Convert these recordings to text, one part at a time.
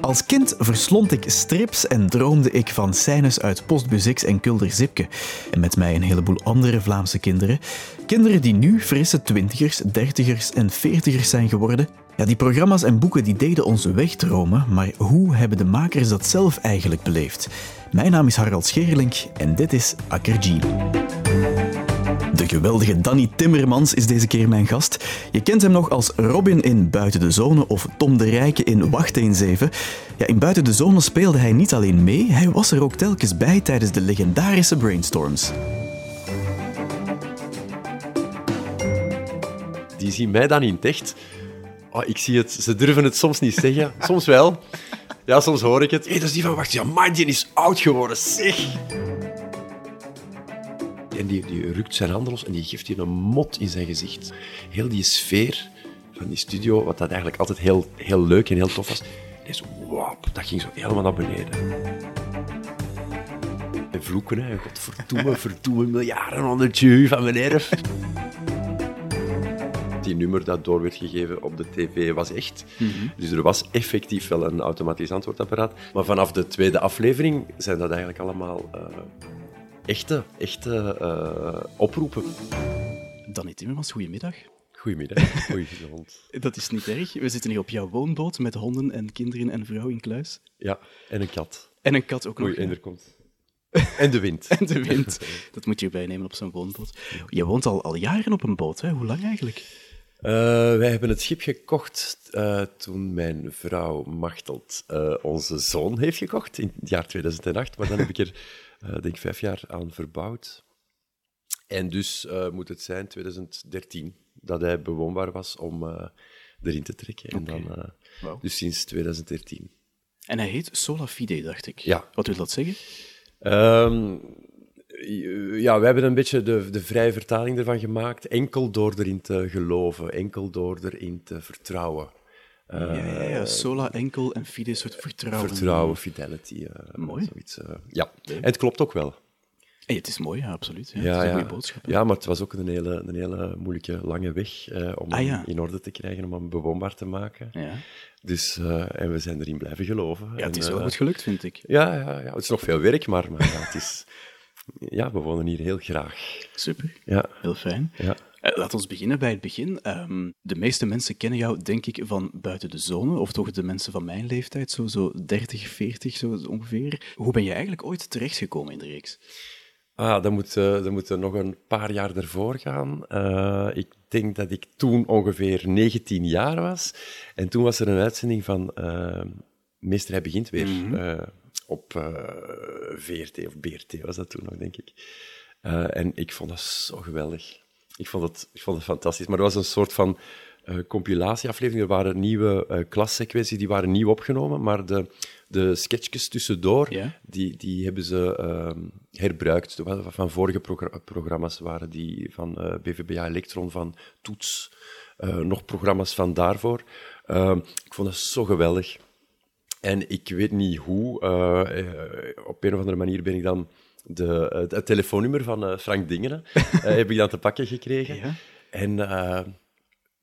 Als kind verslond ik strips en droomde ik van scènes uit Postbus en Kulder Zipke. En met mij een heleboel andere Vlaamse kinderen. Kinderen die nu frisse twintigers, dertigers en veertigers zijn geworden. Ja, die programma's en boeken die deden ons wegdromen, maar hoe hebben de makers dat zelf eigenlijk beleefd? Mijn naam is Harald Scherlink en dit is Akkerjee. De geweldige Danny Timmermans is deze keer mijn gast. Je kent hem nog als Robin in Buiten de Zone of Tom de Rijke in Wacht eens even. Ja, in Buiten de Zone speelde hij niet alleen mee, hij was er ook telkens bij tijdens de legendarische brainstorms. Die zien mij dan in echt. Oh, ik zie het, ze durven het soms niet zeggen. Soms wel. Ja, soms hoor ik het. Hé, hey, dat is die van Wacht. Ja, man, die is oud geworden, zeg. En die, die rukt zijn handen los en die geeft je een mot in zijn gezicht. Heel die sfeer van die studio, wat dat eigenlijk altijd heel, heel leuk en heel tof was, zo, wap, dat ging zo helemaal naar beneden. En vloeken, hè. Godverdomme, verdomme, miljarden onder het van mijn erf. Die nummer dat door werd gegeven op de tv was echt. Dus er was effectief wel een automatisch antwoordapparaat. Maar vanaf de tweede aflevering zijn dat eigenlijk allemaal... Uh, echte, echte uh, oproepen. Danny Timmermans, goedemiddag. Goedemiddag. Goedenavond. Dat is niet erg. We zitten hier op jouw woonboot met honden en kinderen en vrouw in kluis. Ja, en een kat. En een kat ook nog. Oei, en er komt. En de wind. en de wind. Dat moet je erbij nemen op zo'n woonboot. Je woont al, al jaren op een boot, hè? Hoe lang eigenlijk? Uh, wij hebben het schip gekocht uh, toen mijn vrouw Machteld uh, onze zoon heeft gekocht, in het jaar 2008. Maar dan heb ik er denk ik vijf jaar aan verbouwd. En dus uh, moet het zijn 2013 dat hij bewoonbaar was om uh, erin te trekken. En okay. dan, wow. Dus sinds 2013. En hij heet Sola Fide, dacht ik. Ja. Wat wil dat zeggen? Um, ja, we hebben een beetje de, de vrije vertaling ervan gemaakt. Enkel door erin te geloven, enkel door erin te vertrouwen. Uh, ja, ja, ja, sola enkel en fide soort vertrouwen. Vertrouwen, fidelity. Uh, mooi. Zoiets, uh, ja, en het klopt ook wel. Hey, het is mooi, ja, absoluut. Ja, ja, het is een ja. goede boodschap. Ja, maar het was ook een hele, een hele moeilijke, lange weg om ah, ja. in orde te krijgen, om hem bewoonbaar te maken. Ja. Dus, en we zijn erin blijven geloven. Ja, het is en, wel goed gelukt, vind ik. Ja, ja, ja, het is nog veel werk, maar, maar het is... Ja, we wonen hier heel graag. Super, ja. heel fijn. Ja. Uh, laat ons beginnen bij het begin. Um, de meeste mensen kennen jou, denk ik, van buiten de zone, of toch de mensen van mijn leeftijd, zo, zo 30, 40 zo ongeveer. Hoe ben je eigenlijk ooit terechtgekomen in de reeks? Ah, dat moet, uh, dat moet er nog een paar jaar ervoor gaan. Uh, ik denk dat ik toen ongeveer 19 jaar was. En toen was er een uitzending van Meester Hij Begint Weer. Mm -hmm op uh, VRT of BRT was dat toen nog, denk ik. Uh, en ik vond dat zo geweldig. Ik vond het, ik vond het fantastisch. Maar er was een soort van uh, compilatieaflevering. Er waren nieuwe uh, klassequenties, die waren nieuw opgenomen, maar de, de sketchjes tussendoor, yeah. die, die hebben ze herbruikt. Van vorige progr programma's waren die van BVBA Electron, van Toets, nog programma's van daarvoor. ik vond dat zo geweldig. En ik weet niet hoe, uh, op een of andere manier ben ik dan de, het, het telefoonnummer van uh, Frank Dingenen uh, heb ik dan te pakken gekregen. Ja. En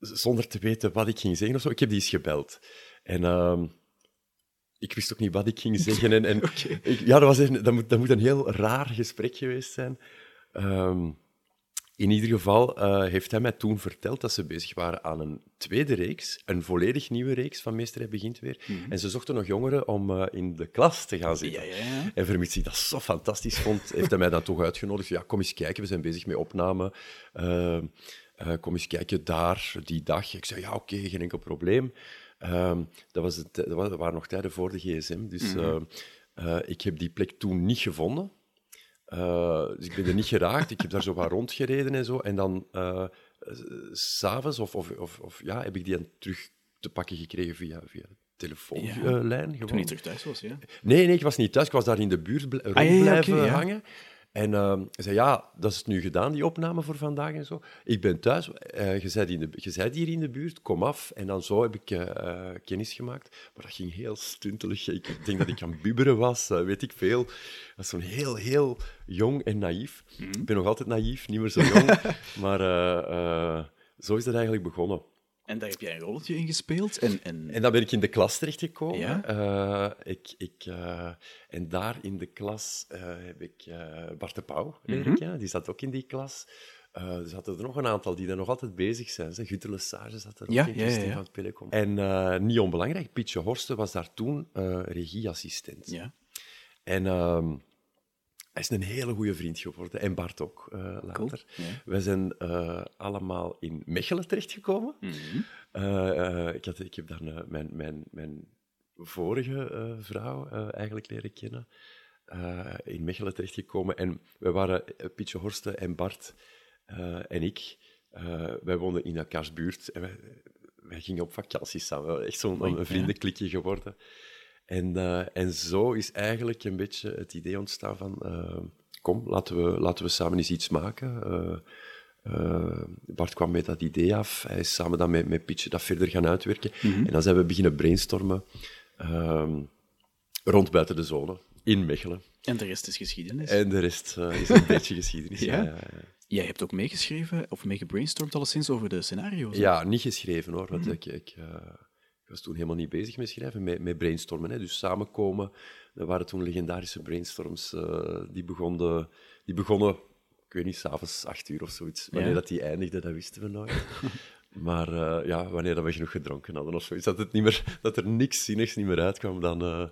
zonder te weten wat ik ging zeggen of zo, ik heb die eens gebeld. En ehm, ik wist ook niet wat ik ging zeggen. En, en okay. ik, ja, dat, was een, dat, moet, dat moet een heel raar gesprek geweest zijn. Um, in ieder geval uh, heeft hij mij toen verteld dat ze bezig waren aan een tweede reeks, een volledig nieuwe reeks van Meester Hij Begint Weer. Mm -hmm. En ze zochten nog jongeren om uh, in de klas te gaan zitten. Ja, ja, ja. En vermits hij dat zo fantastisch vond, heeft hij mij dan toch uitgenodigd. Ja, kom eens kijken, we zijn bezig met opname. Uh, kom eens kijken daar, die dag. Ik zei, ja, oké, okay, geen enkel probleem. dat, was het, dat waren nog tijden voor de gsm, dus Mhm. mm -hmm. ik heb die plek toen niet gevonden. Uh, dus ik ben er niet geraakt. Ik heb daar zo wat rondgereden en zo. En dan uh, s'avonds of, of, of, of, ja, heb ik die dan terug te pakken gekregen via, via telefoonlijn. Ja, toen je terug thuis was, ja? Nee, nee, ik was niet thuis. Ik was daar in de buurt rond ah, ja, blijven okay, ja. En uh, zei, ja, dat is nu gedaan, die opname voor vandaag en zo. Ik ben thuis, uh, je, zei in de, je zei hier in de buurt, kom af. En dan zo heb ik uh, kennis gemaakt. Maar dat ging heel stuntelig. Ik denk dat ik aan bubberen was, eh, weet ik veel. Dat was zo'n heel, heel jong en naïef. Mhm. Ik ben nog altijd naïef, niet meer zo jong. maar, eh, zo is het eigenlijk begonnen. En daar heb jij een rolletje in gespeeld. En, en... En dan ben ik in de klas terechtgekomen. Ja? Eh, ik, ik, eh, en daar in de klas eh, heb ik Bart de Pauw Mhm. kennen. Die zat ook in die klas. Er zaten er nog een aantal die daar nog altijd bezig zijn. Gutte Lesage zat er ook Ja, in, ja, ja, van. En niet onbelangrijk, Pietje Horsten was daar toen regieassistent. Ja. En ehm, hij is een hele goede vriend geworden. En Bart ook, eh, later. Cool. Wij zijn eh, allemaal in Mechelen terechtgekomen. Eh, ik, had, ik heb daar mijn, mijn, mijn vorige vrouw eigenlijk leren kennen. in Mechelen terechtgekomen. En wij waren Pietje Horsten en Bart en ik. wij woonden in elkaars buurt. En wij, wij gingen op vakantie samen. Echt zo'n vriendenklikje geworden. En, eh, en zo is eigenlijk een beetje het idee ontstaan van... eh, kom, laten we, laten we samen eens iets maken. Eh, Bart kwam met dat idee af. Hij is samen dan met, met Pietje dat verder gaan uitwerken. En dan zijn we beginnen brainstormen ehm, rond buiten de zone, in Mechelen. En de rest is geschiedenis. En de rest is een beetje geschiedenis. Ja? Ja. Jij hebt ook meegeschreven, of meegebrainstormd alleszins, over de scenario's. hè? Ja, niet geschreven hoor, want ik, ik, eh, ik was toen helemaal niet bezig met schrijven, met, met brainstormen. Hè. Dus samenkomen, er waren toen legendarische brainstorms, eh, die, begonnen, die begonnen, ik weet niet, s'avonds acht uur of zoiets. Wanneer Ja. dat die eindigde, dat wisten we nooit. maar eh, ja, wanneer dat we genoeg gedronken hadden of zoiets, dat, het niet meer, dat er niks zinnigs niet meer uitkwam, dan... eh,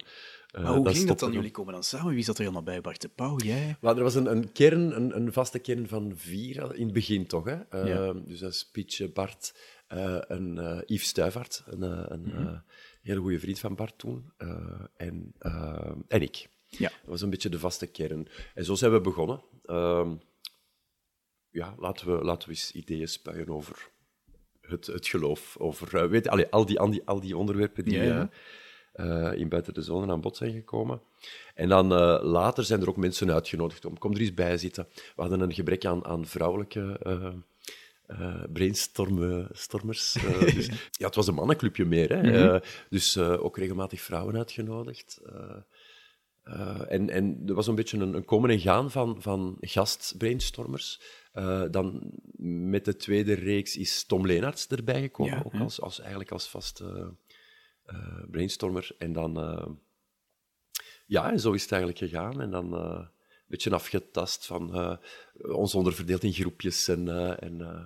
Maar hoe ging dat dan? Jullie komen dan samen. Wie zat er helemaal bij? Bart de Pauw, jij? Maar er was een, een kern, een, een vaste kern van vier, in het begin toch. Hè? Ja. Dus dat is Pietje, Bart, eh en eh, Yves Stuyvaert, een, eh, een Mhm. hele goede vriend van Bart toen, en, en ik. Ja. Dat was een beetje de vaste kern. En zo zijn we begonnen. Ehm, ja, laten we, laten we eens ideeën spuien over het, het geloof, over weet, allee, al, die, al, die, al die onderwerpen die Ja, ja. in Buiten de Zone aan bod zijn gekomen. En dan later zijn er ook mensen uitgenodigd om, kom er eens bij zitten. We hadden een gebrek aan, aan vrouwelijke eh, brainstormers. eh, dus, ja, het was een mannenclubje meer. Hè? Eh, dus ook regelmatig vrouwen uitgenodigd. En, en er was een beetje een, een komen en gaan van, van gastbrainstormers. Dan met de tweede reeks is Tom Leenaerts erbij gekomen, Ja, ook als, als, eigenlijk als vaste brainstormer. En dan... ja, en zo is het eigenlijk gegaan. En dan beetje afgetast van eh, ons onderverdeeld in groepjes en, eh, en, eh,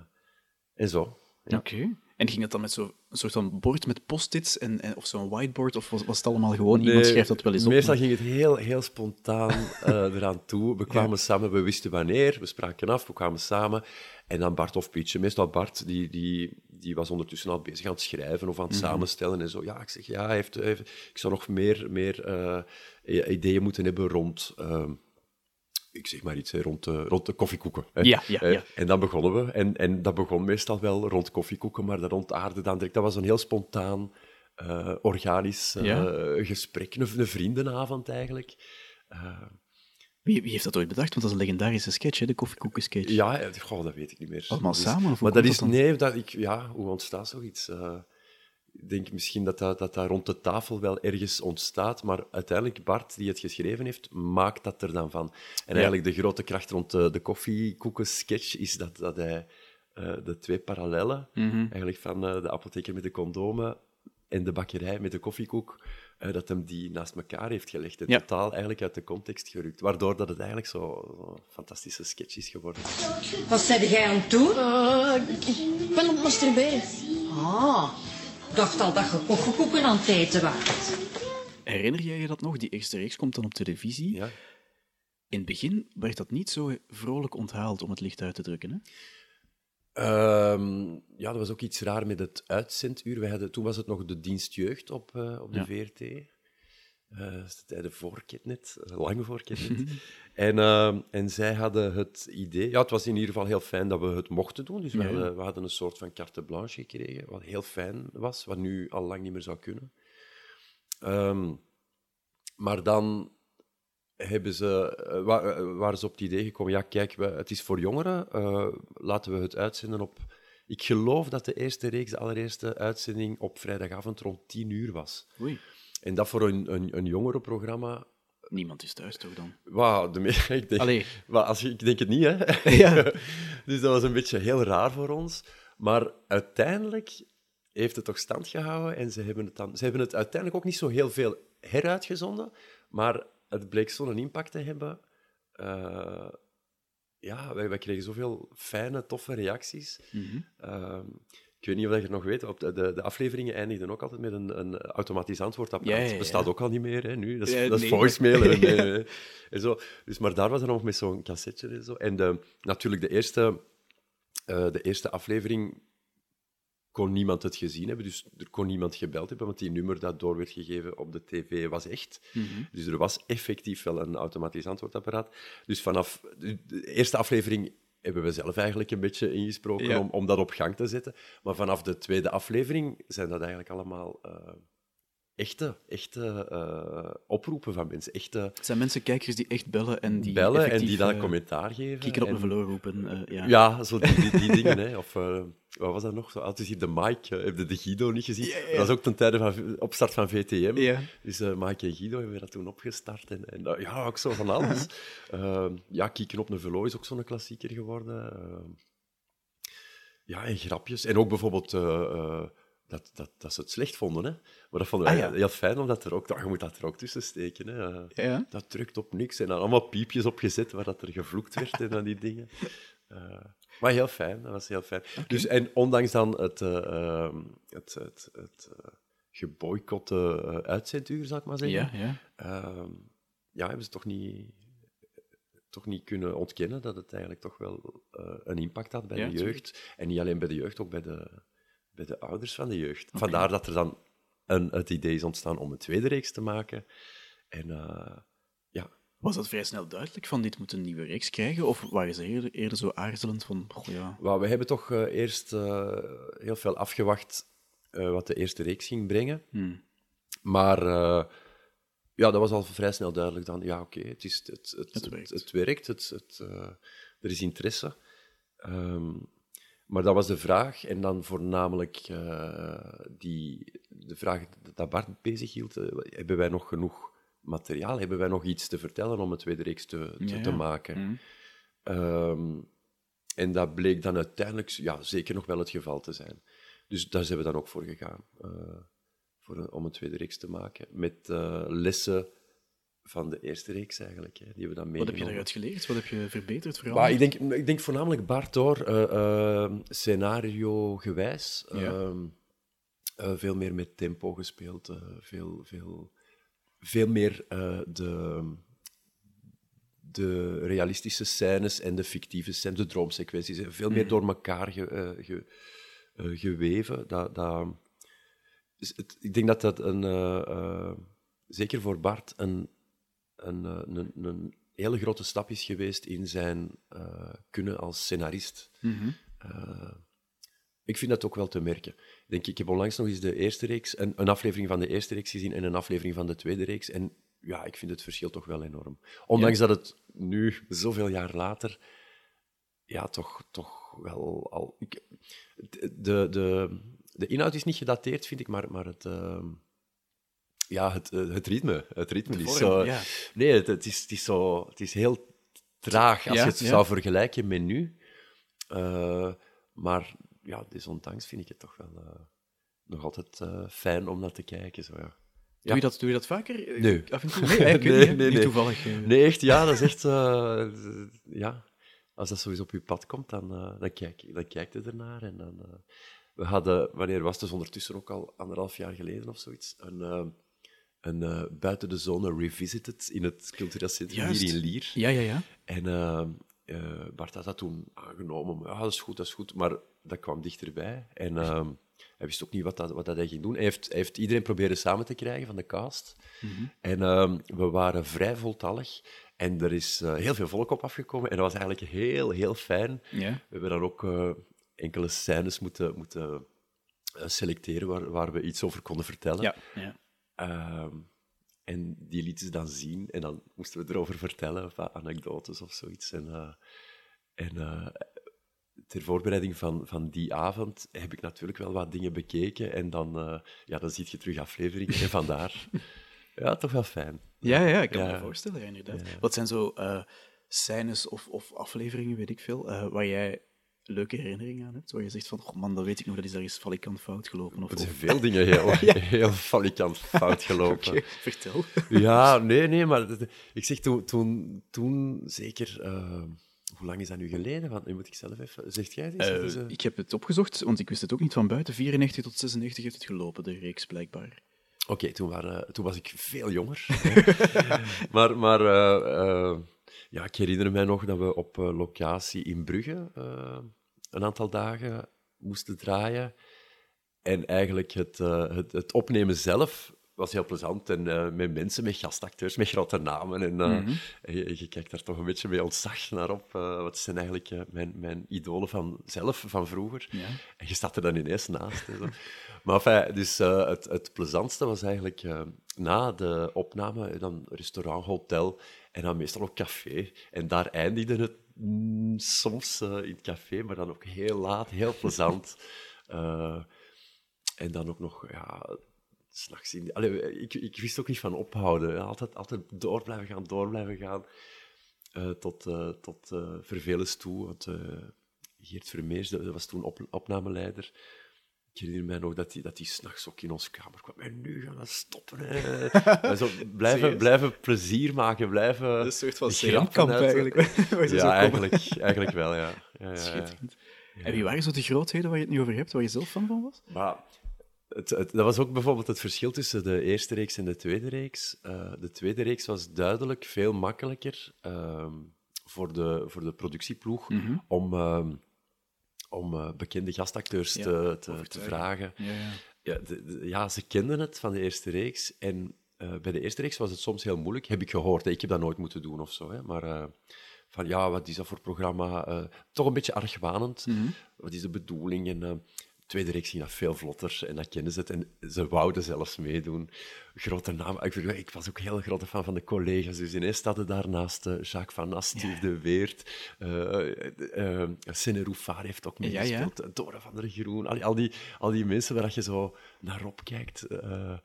en zo. Ja. Oké. En ging dat dan met zo'n soort van bord met post-its en, en, of zo'n whiteboard? Of was, was het allemaal gewoon iemand schrijft dat wel eens op? Meestal ging het heel, heel spontaan eraan toe. We kwamen samen, we wisten wanneer, we spraken af, we kwamen samen. En dan Bart of Pietje. Meestal Bart, die, die, die was ondertussen al bezig aan het schrijven of aan het samenstellen en zo. Ja, ik zeg, ja, hij heeft, hij heeft- ik zou nog meer, meer ideeën moeten hebben rond... ehm, ik zeg maar iets, hè, rond, de, rond de koffiekoeken. Hè. Ja, ja, Eh, ja. En dan begonnen we. En, en dat begon meestal wel rond koffiekoeken, maar dat ontaarde dan direct. Dat was een heel spontaan, eh, organisch eh, Ja. gesprek. Een, een vriendenavond eigenlijk. Wie, wie heeft dat ooit bedacht? Want dat is een legendarische sketch, hè? de koffiekoeken-sketch. Ja, goh, dat weet ik niet meer. Allemaal Dus- samen, maar dat is, dat nee, dat ik, ja, hoe ontstaat zoiets? Ik denk misschien dat dat, dat dat rond de tafel wel ergens ontstaat, maar uiteindelijk Bart, die het geschreven heeft, maakt dat er dan van. En eigenlijk de grote kracht rond de, de koffiekoeken-sketch is dat, dat hij eh, de twee parallellen, Mhm. eigenlijk van eh, de apotheker met de condomen en de bakkerij met de koffiekoek, eh, dat hem die naast elkaar heeft gelegd en Ja. totaal eigenlijk uit de context gerukt, waardoor dat het eigenlijk zo, zo een fantastische sketch is geworden. Wat zei jij aan het doen? Ik ben op het masturberen. Ah, dacht al dat je koffiekoeken aan het eten was. Herinner jij je dat nog? Die eerste reeks komt dan op televisie. Ja. In het begin werd dat niet zo vrolijk onthaald, om het licht uit te drukken. Hè? Ehm, ja, dat was ook iets raar met het uitzenduur. Wij hadden, toen was het nog de dienst jeugd op, eh, op de Ja. VRT. Eh, is de tijden voor Ketnet, eh, lang voor Ketnet. en, ehm, en zij hadden het idee... Ja, het was in ieder geval heel fijn dat we het mochten doen. Dus we, Ja, hadden, we hadden een soort van carte blanche gekregen, wat heel fijn was, wat nu al lang niet meer zou kunnen. Ehm, maar dan hebben ze, eh, wa- eh, waren ze op het idee gekomen, ja, kijk, we, het is voor jongeren, eh, laten we het uitzenden op... Ik geloof dat de eerste reeks, de allereerste uitzending, op vrijdagavond rond tien uur was. Oei. En dat voor een, een, een jongerenprogramma... Niemand is thuis toch dan? Wauw, de me- ik denk, Allee. maar als, ik denk het niet, hè. Ja. dus dat was een beetje heel raar voor ons. Maar uiteindelijk heeft het toch stand gehouden en ze hebben het, dan, ze hebben het uiteindelijk ook niet zo heel veel heruitgezonden, maar het bleek zo'n impact te hebben. Uh, ja, wij, wij, kregen zoveel fijne, toffe reacties. Mhm. Uh, ik weet niet of je het nog weet, op de, de, de, afleveringen eindigden ook altijd met een, een automatisch antwoordapparaat. Ja, ja, ja. Dat bestaat ook al niet meer hè, nu. Dat is, dat is nee, voicemail maar- en, en zo. Dus, maar daar was er nog met zo'n cassetje en zo. En de, natuurlijk, de eerste, eh, de eerste aflevering kon niemand het gezien hebben, dus er kon niemand gebeld hebben, want die nummer dat door werd gegeven op de tv was echt. Dus er was effectief wel een automatisch antwoordapparaat. Dus vanaf de eerste aflevering hebben we zelf eigenlijk een beetje ingesproken Ja. om, om dat op gang te zetten. Maar vanaf de tweede aflevering zijn dat eigenlijk allemaal eh, echte, echte eh, oproepen van mensen. Echte Het zijn mensen, kijkers, die echt bellen en die bellen en die dan eh, commentaar geven. kieken op en- een verloren roepen. ja. ja, zo die, die, die dingen. Hè. Of wat was dat nog? Zo, altijd hier de Mike. eh, heb je de Guido niet gezien? Dat was ook ten tijde van opstart van VTM. Dus eh Mike en Guido hebben dat toen opgestart. En, en ja, ook zo van alles. Eh, ja, Kieken op een velo is ook zo'n klassieker geworden. Eh, ja, en grapjes. En ook bijvoorbeeld eh, dat, dat, dat ze het slecht vonden. Hè. Maar dat vonden wij Ah, ja. heel fijn, omdat er ook... Je moet dat er ook tussen steken. Hè. Ja. dat drukt op niks. En dan allemaal piepjes opgezet waar dat er gevloekt werd en dan die dingen. Eh, maar heel fijn, dat was heel fijn. Dus, en ondanks dan het, ehm, het, het, het eh, geboycotte eh, uitzenduur, zou ik maar zeggen, Ja, ja. ehm, ja, hebben ze toch niet, toch niet kunnen ontkennen dat het eigenlijk toch wel een impact had bij Ja, de tuurlijk. jeugd. En niet alleen bij de jeugd, ook bij de, bij de ouders van de jeugd. Vandaar dat er dan een, het idee is ontstaan om een tweede reeks te maken. En Was dat vrij snel duidelijk van dit moet een nieuwe reeks krijgen? Of waren ze eerder, eerder zo aarzelend van, ja... Wel, we hebben toch eh, eerst eh, heel veel afgewacht eh, wat de eerste reeks ging brengen. Hmm. Maar ja, dat was al vrij snel duidelijk dan. Ja, oké, het, is- het, het, Het werkt. het werkt, het, het, er is interesse. Ehm, maar dat was de vraag. En dan voornamelijk die, de vraag dat Bart bezig hield. hebben wij nog genoeg materiaal? Hebben wij nog iets te vertellen om een tweede reeks te, te, Ja, te ja. maken? Mhm. Ehm, en dat bleek dan uiteindelijk ja, zeker nog wel het geval te zijn. Dus daar zijn we dan ook voor gegaan, eh, voor een- om een tweede reeks te maken. Met eh, lessen van de eerste reeks eigenlijk, hè. die we dan Wat meegenomen. heb je daaruit geleerd? Wat heb je verbeterd? Maar ik denk, ik denk voornamelijk Bart hoor, eh, eh, scenario-gewijs. Ja. ehm, eh, veel meer met tempo gespeeld, veel, veel, veel meer eh, de, de realistische scènes en de fictieve scènes, de droomsequenties, veel meer door elkaar ge, eh, ge- eh, geweven. Dat, dat, het- ik denk dat dat een, zeker voor Bart een, een, een, een hele grote stap is geweest in zijn kunnen als scenarist. Mhm. Ik vind dat ook wel te merken. Ik denk, ik heb onlangs nog eens de eerste reeks, een, een aflevering van de eerste reeks gezien en een aflevering van de tweede reeks. En ja, ik vind het verschil toch wel enorm. Ondanks dat het nu, zoveel jaar later, ja, toch, toch wel al... Ik, de, de, de inhoud is niet gedateerd, vind ik, maar, maar het... ehm, ja, het, eh, het ritme. Het ritme is zo... ja. Nee, het, het, is, het, is zo, het is heel traag als Ja, je het zou vergelijken met nu. Eh, maar ja, desondanks vind ik het toch wel eh, nog altijd eh, fijn om naar te kijken. Zo, ja. Doe, je dat, doe je dat vaker? Eh, Nee. Af en toe? Nee, Nee, niet, nee, Niet toevallig. Nee, echt, ja, dat is echt... ja, als dat sowieso op je pad komt, dan, dan, kijk, dan kijk je ernaar. En dan, we hadden, wanneer was het? Dus ondertussen ook al anderhalf jaar geleden of zoiets, een, een buiten de zone revisited in het cultureel centrum Juist. hier in Lier. Ja, ja, ja. En Bart had dat toen aangenomen. Ja, dat is goed, dat is goed. Maar dat kwam dichterbij. En eh, hij wist ook niet wat, dat, wat dat hij ging doen. Hij heeft, hij heeft iedereen proberen samen te krijgen van de cast. En eh, we waren vrij voltallig. En er is eh, heel veel volk op afgekomen. En dat was eigenlijk heel, heel fijn. We hebben dan ook eh, enkele scènes moeten, moeten eh, selecteren waar, waar we iets over konden vertellen. Ja, ja. Ehm, en die lieten ze dan zien en dan moesten we erover vertellen, of wat anekdotes of zoiets. En, en ter voorbereiding van, van die avond heb ik natuurlijk wel wat dingen bekeken en dan, eh, ja, dan zie je terug afleveringen en vandaar. Ja, toch wel fijn. Ja, ja, ik kan Ja. me voorstellen, ja, inderdaad. Wat zijn zo eh scènes of, of afleveringen, weet ik veel, eh, waar jij leuke herinnering aan hebt? Waar je zegt van, oh man, dat weet ik nog, dat is ergens valikant fout gelopen. Of, Er zijn veel dingen heel, heel falikant fout gelopen. Vertel. Ja, nee, nee, maar ik zeg toen, toen, toen zeker... hoe lang is dat nu geleden? Want nu moet ik zelf even... Zegt jij? Eh, is, eh, ik heb het opgezocht, want ik wist het ook niet van buiten. 94 tot 96 heeft het gelopen, de reeks blijkbaar. Oké, toen, waren- toen was ik veel jonger. maar maar eh, eh, ja, ik herinner mij nog dat we op eh, locatie in Brugge eh, een aantal dagen moesten draaien. En eigenlijk het, eh, het, het opnemen zelf was heel plezant. En eh, met mensen, met gastacteurs, met grote namen. En, eh, en je, je kijkt daar toch een beetje met ontzag naar op. eh wat zijn eigenlijk mijn, mijn idolen van zelf, van vroeger. Ja. En je staat er dan ineens naast. en zo. Maar enfin, dus het, het plezantste was eigenlijk na de opname, dan restaurant, hotel en dan meestal ook café. En daar eindigde het mm, soms in het café, maar dan ook heel laat, heel plezant. En dan ook nog, ja, s'nachts in... Allee, ik, ik wist ook niet van ophouden. Altijd, altijd door blijven gaan, door blijven gaan. Eh, tot eh, tot eh vervelens toe. Want Geert Vermeers, dat was toen op, opnameleider. Ik herinner mij nog dat hij dat die s'nachts ook in onze kamer kwam. En nu gaan we stoppen. Hè. En zo, blijven, blijven plezier maken, blijven... Een soort van uit- eigenlijk. Ja, eigenlijk, eigenlijk wel, ja. ja, ja, ja. Schitterend. En wie waren zo de grootheden waar je het nu over hebt, waar je zelf fan van was? Maar het, het- dat was ook bijvoorbeeld het verschil tussen de eerste reeks en de tweede reeks. Eh, de tweede reeks was duidelijk veel makkelijker ehm, voor, de, voor de productieploeg om, ehm, om eh, bekende gastacteurs Ja, te, te, vragen. Ja, ja. Ja, de- de- ja, ze kenden het van de eerste reeks. En eh, bij de eerste reeks was het soms heel moeilijk, heb ik gehoord. hè. Ik heb dat nooit moeten doen of zo. Hè. Maar van ja, wat is dat voor programma? Toch een beetje argwanend. Wat is de bedoeling? En tweede reeks ging dat veel vlotter en dat kennen ze het. En ze wouden zelfs meedoen. Grote namen. Ik, ik was ook heel grote fan van de collega's. Dus ineens staat daarnaast eh, Jacques Van Ast, Steve de Weert. eh uh, Sene Rouffaar heeft ook Ja, ja. meegespeeld. eh, Dora van der Groen. Al die, al die, al die mensen waar je zo naar opkijkt, eh,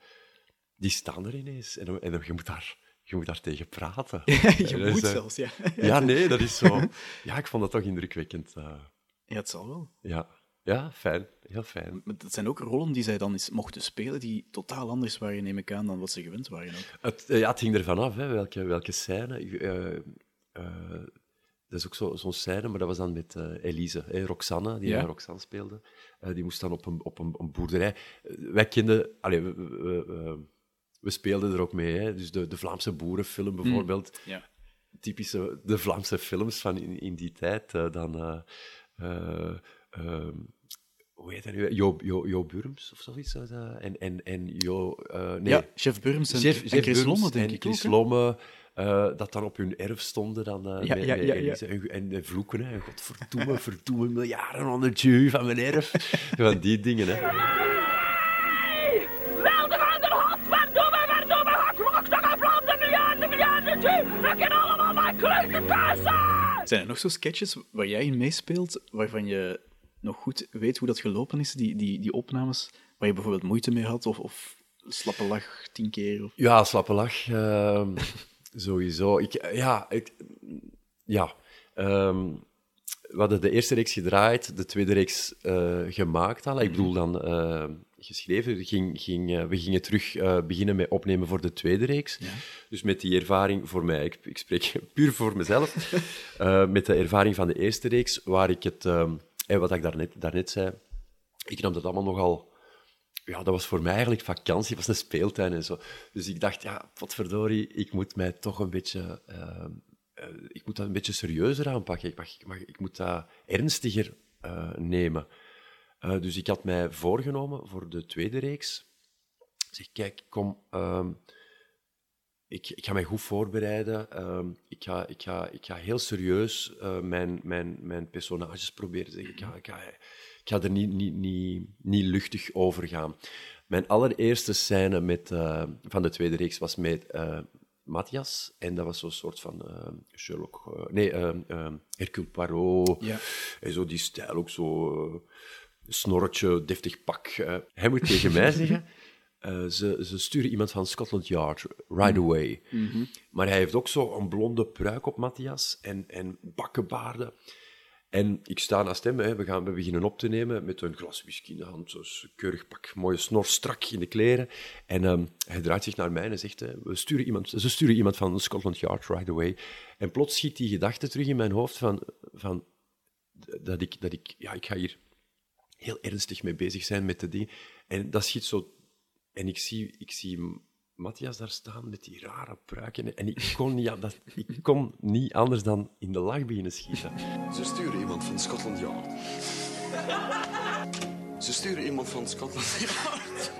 die staan er ineens. En, en je, moet daar, je moet daar tegen praten. je moet eh, zelfs, ja. Ja, nee, dat is zo... Ja, ik vond dat toch indrukwekkend. eh, Ja, het zal wel. ja. Ja, fijn. Heel fijn. Maar dat zijn ook rollen die zij dan eens mochten spelen die totaal anders waren, neem ik aan, dan wat ze gewend waren ook. Het, eh, ja, het hing ervan af, hè, welke, welke scène. eh, eh, dat is ook zo- zo'n scène, maar dat was dan met Elise, hè, Roxanne, die Ja. Roxanne speelde. Die moest dan op een, op een, een boerderij. Wij kenden... Allee, we, we, we- we speelden er ook mee, hè. dus de, de Vlaamse boerenfilm bijvoorbeeld. Ja. typische de Vlaamse films van in, in die tijd. dan, ehm, hoe heet dat nu? Jo, jo, jo Burms of zoiets. dat? En, en, en Jo... eh, nee, ja, chef Burms en, Chef- en Chef Chris Burms Lomme, denk en ik Chris ook. Lomme, eh, dat dan op hun erf stonden dan, eh, Ja, met, ja, ja. En, en, en vloeken, hè. Godverdomme, verdomme, miljarden onder het jeu van mijn erf. Van die dingen, hè. Zijn er nog zo sketches waar jij in meespeelt, waarvan je nog goed weet hoe dat gelopen is, die, die, die opnames, waar je bijvoorbeeld moeite mee had, of, of slappe lach tien keer? Of... Ja, slappe lach. ehm, sowieso. Ik, ja, ik, ja. ehm, we hadden de eerste reeks gedraaid, de tweede reeks eh, gemaakt al. Ik bedoel dan eh, geschreven. Ging, ging, eh, we gingen terug eh, beginnen met opnemen voor de tweede reeks. Dus met die ervaring voor mij, ik, ik spreek puur voor mezelf, met de ervaring van de eerste reeks, waar ik het, wat ik daarnet, daarnet zei, ik nam dat allemaal nogal ja, dat was voor mij eigenlijk vakantie, het was een speeltuin en zo. Dus ik dacht, ja, potverdorie, ik moet mij toch een beetje... eh, eh, ik moet dat een beetje serieuzer aanpakken. Ik, mag, ik, mag, ik moet dat ernstiger eh, nemen. Dus ik had mij voorgenomen voor de tweede reeks. Ik zeg, kijk, kom... ehm, ik, ik ga mij goed voorbereiden. Ehm, ik, ga, ik, ga, ik ga heel serieus eh, mijn, mijn, mijn personages proberen. te zeggen. Ik ga, ik ga, ik ga er niet, niet, niet, niet luchtig over gaan. Mijn allereerste scène met, eh, van de tweede reeks was met eh, Matthias. En dat was zo'n soort van eh, Sherlock... nee, Hercule Poirot. Ja. En zo die stijl ook zo... snorretje, deftig pak. hij moet tegen mij zeggen... eh, ze, ze sturen iemand van Scotland Yard, right away. Maar hij heeft ook zo een blonde pruik op Matthias en, en bakkenbaarden. En ik sta naast hem, hè. We, gaan, we beginnen op te nemen met een glas whisky in de hand, zo'n keurig pak, mooie snor, strak in de kleren. En ehm, hij draait zich naar mij en zegt, hè, we sturen iemand, ze sturen iemand van Scotland Yard right away. En plots schiet die gedachte terug in mijn hoofd van, van dat ik, dat ik, ja, ik ga hier heel ernstig mee bezig zijn met de dingen. En dat schiet zo... En ik zie, ik zie Matthias daar staan met die rare pruiken. En ik kon, niet, dat, ik kon niet anders dan in de lach beginnen schieten. Ze sturen iemand van Scotland Yard. Ze sturen iemand van Scotland Yard.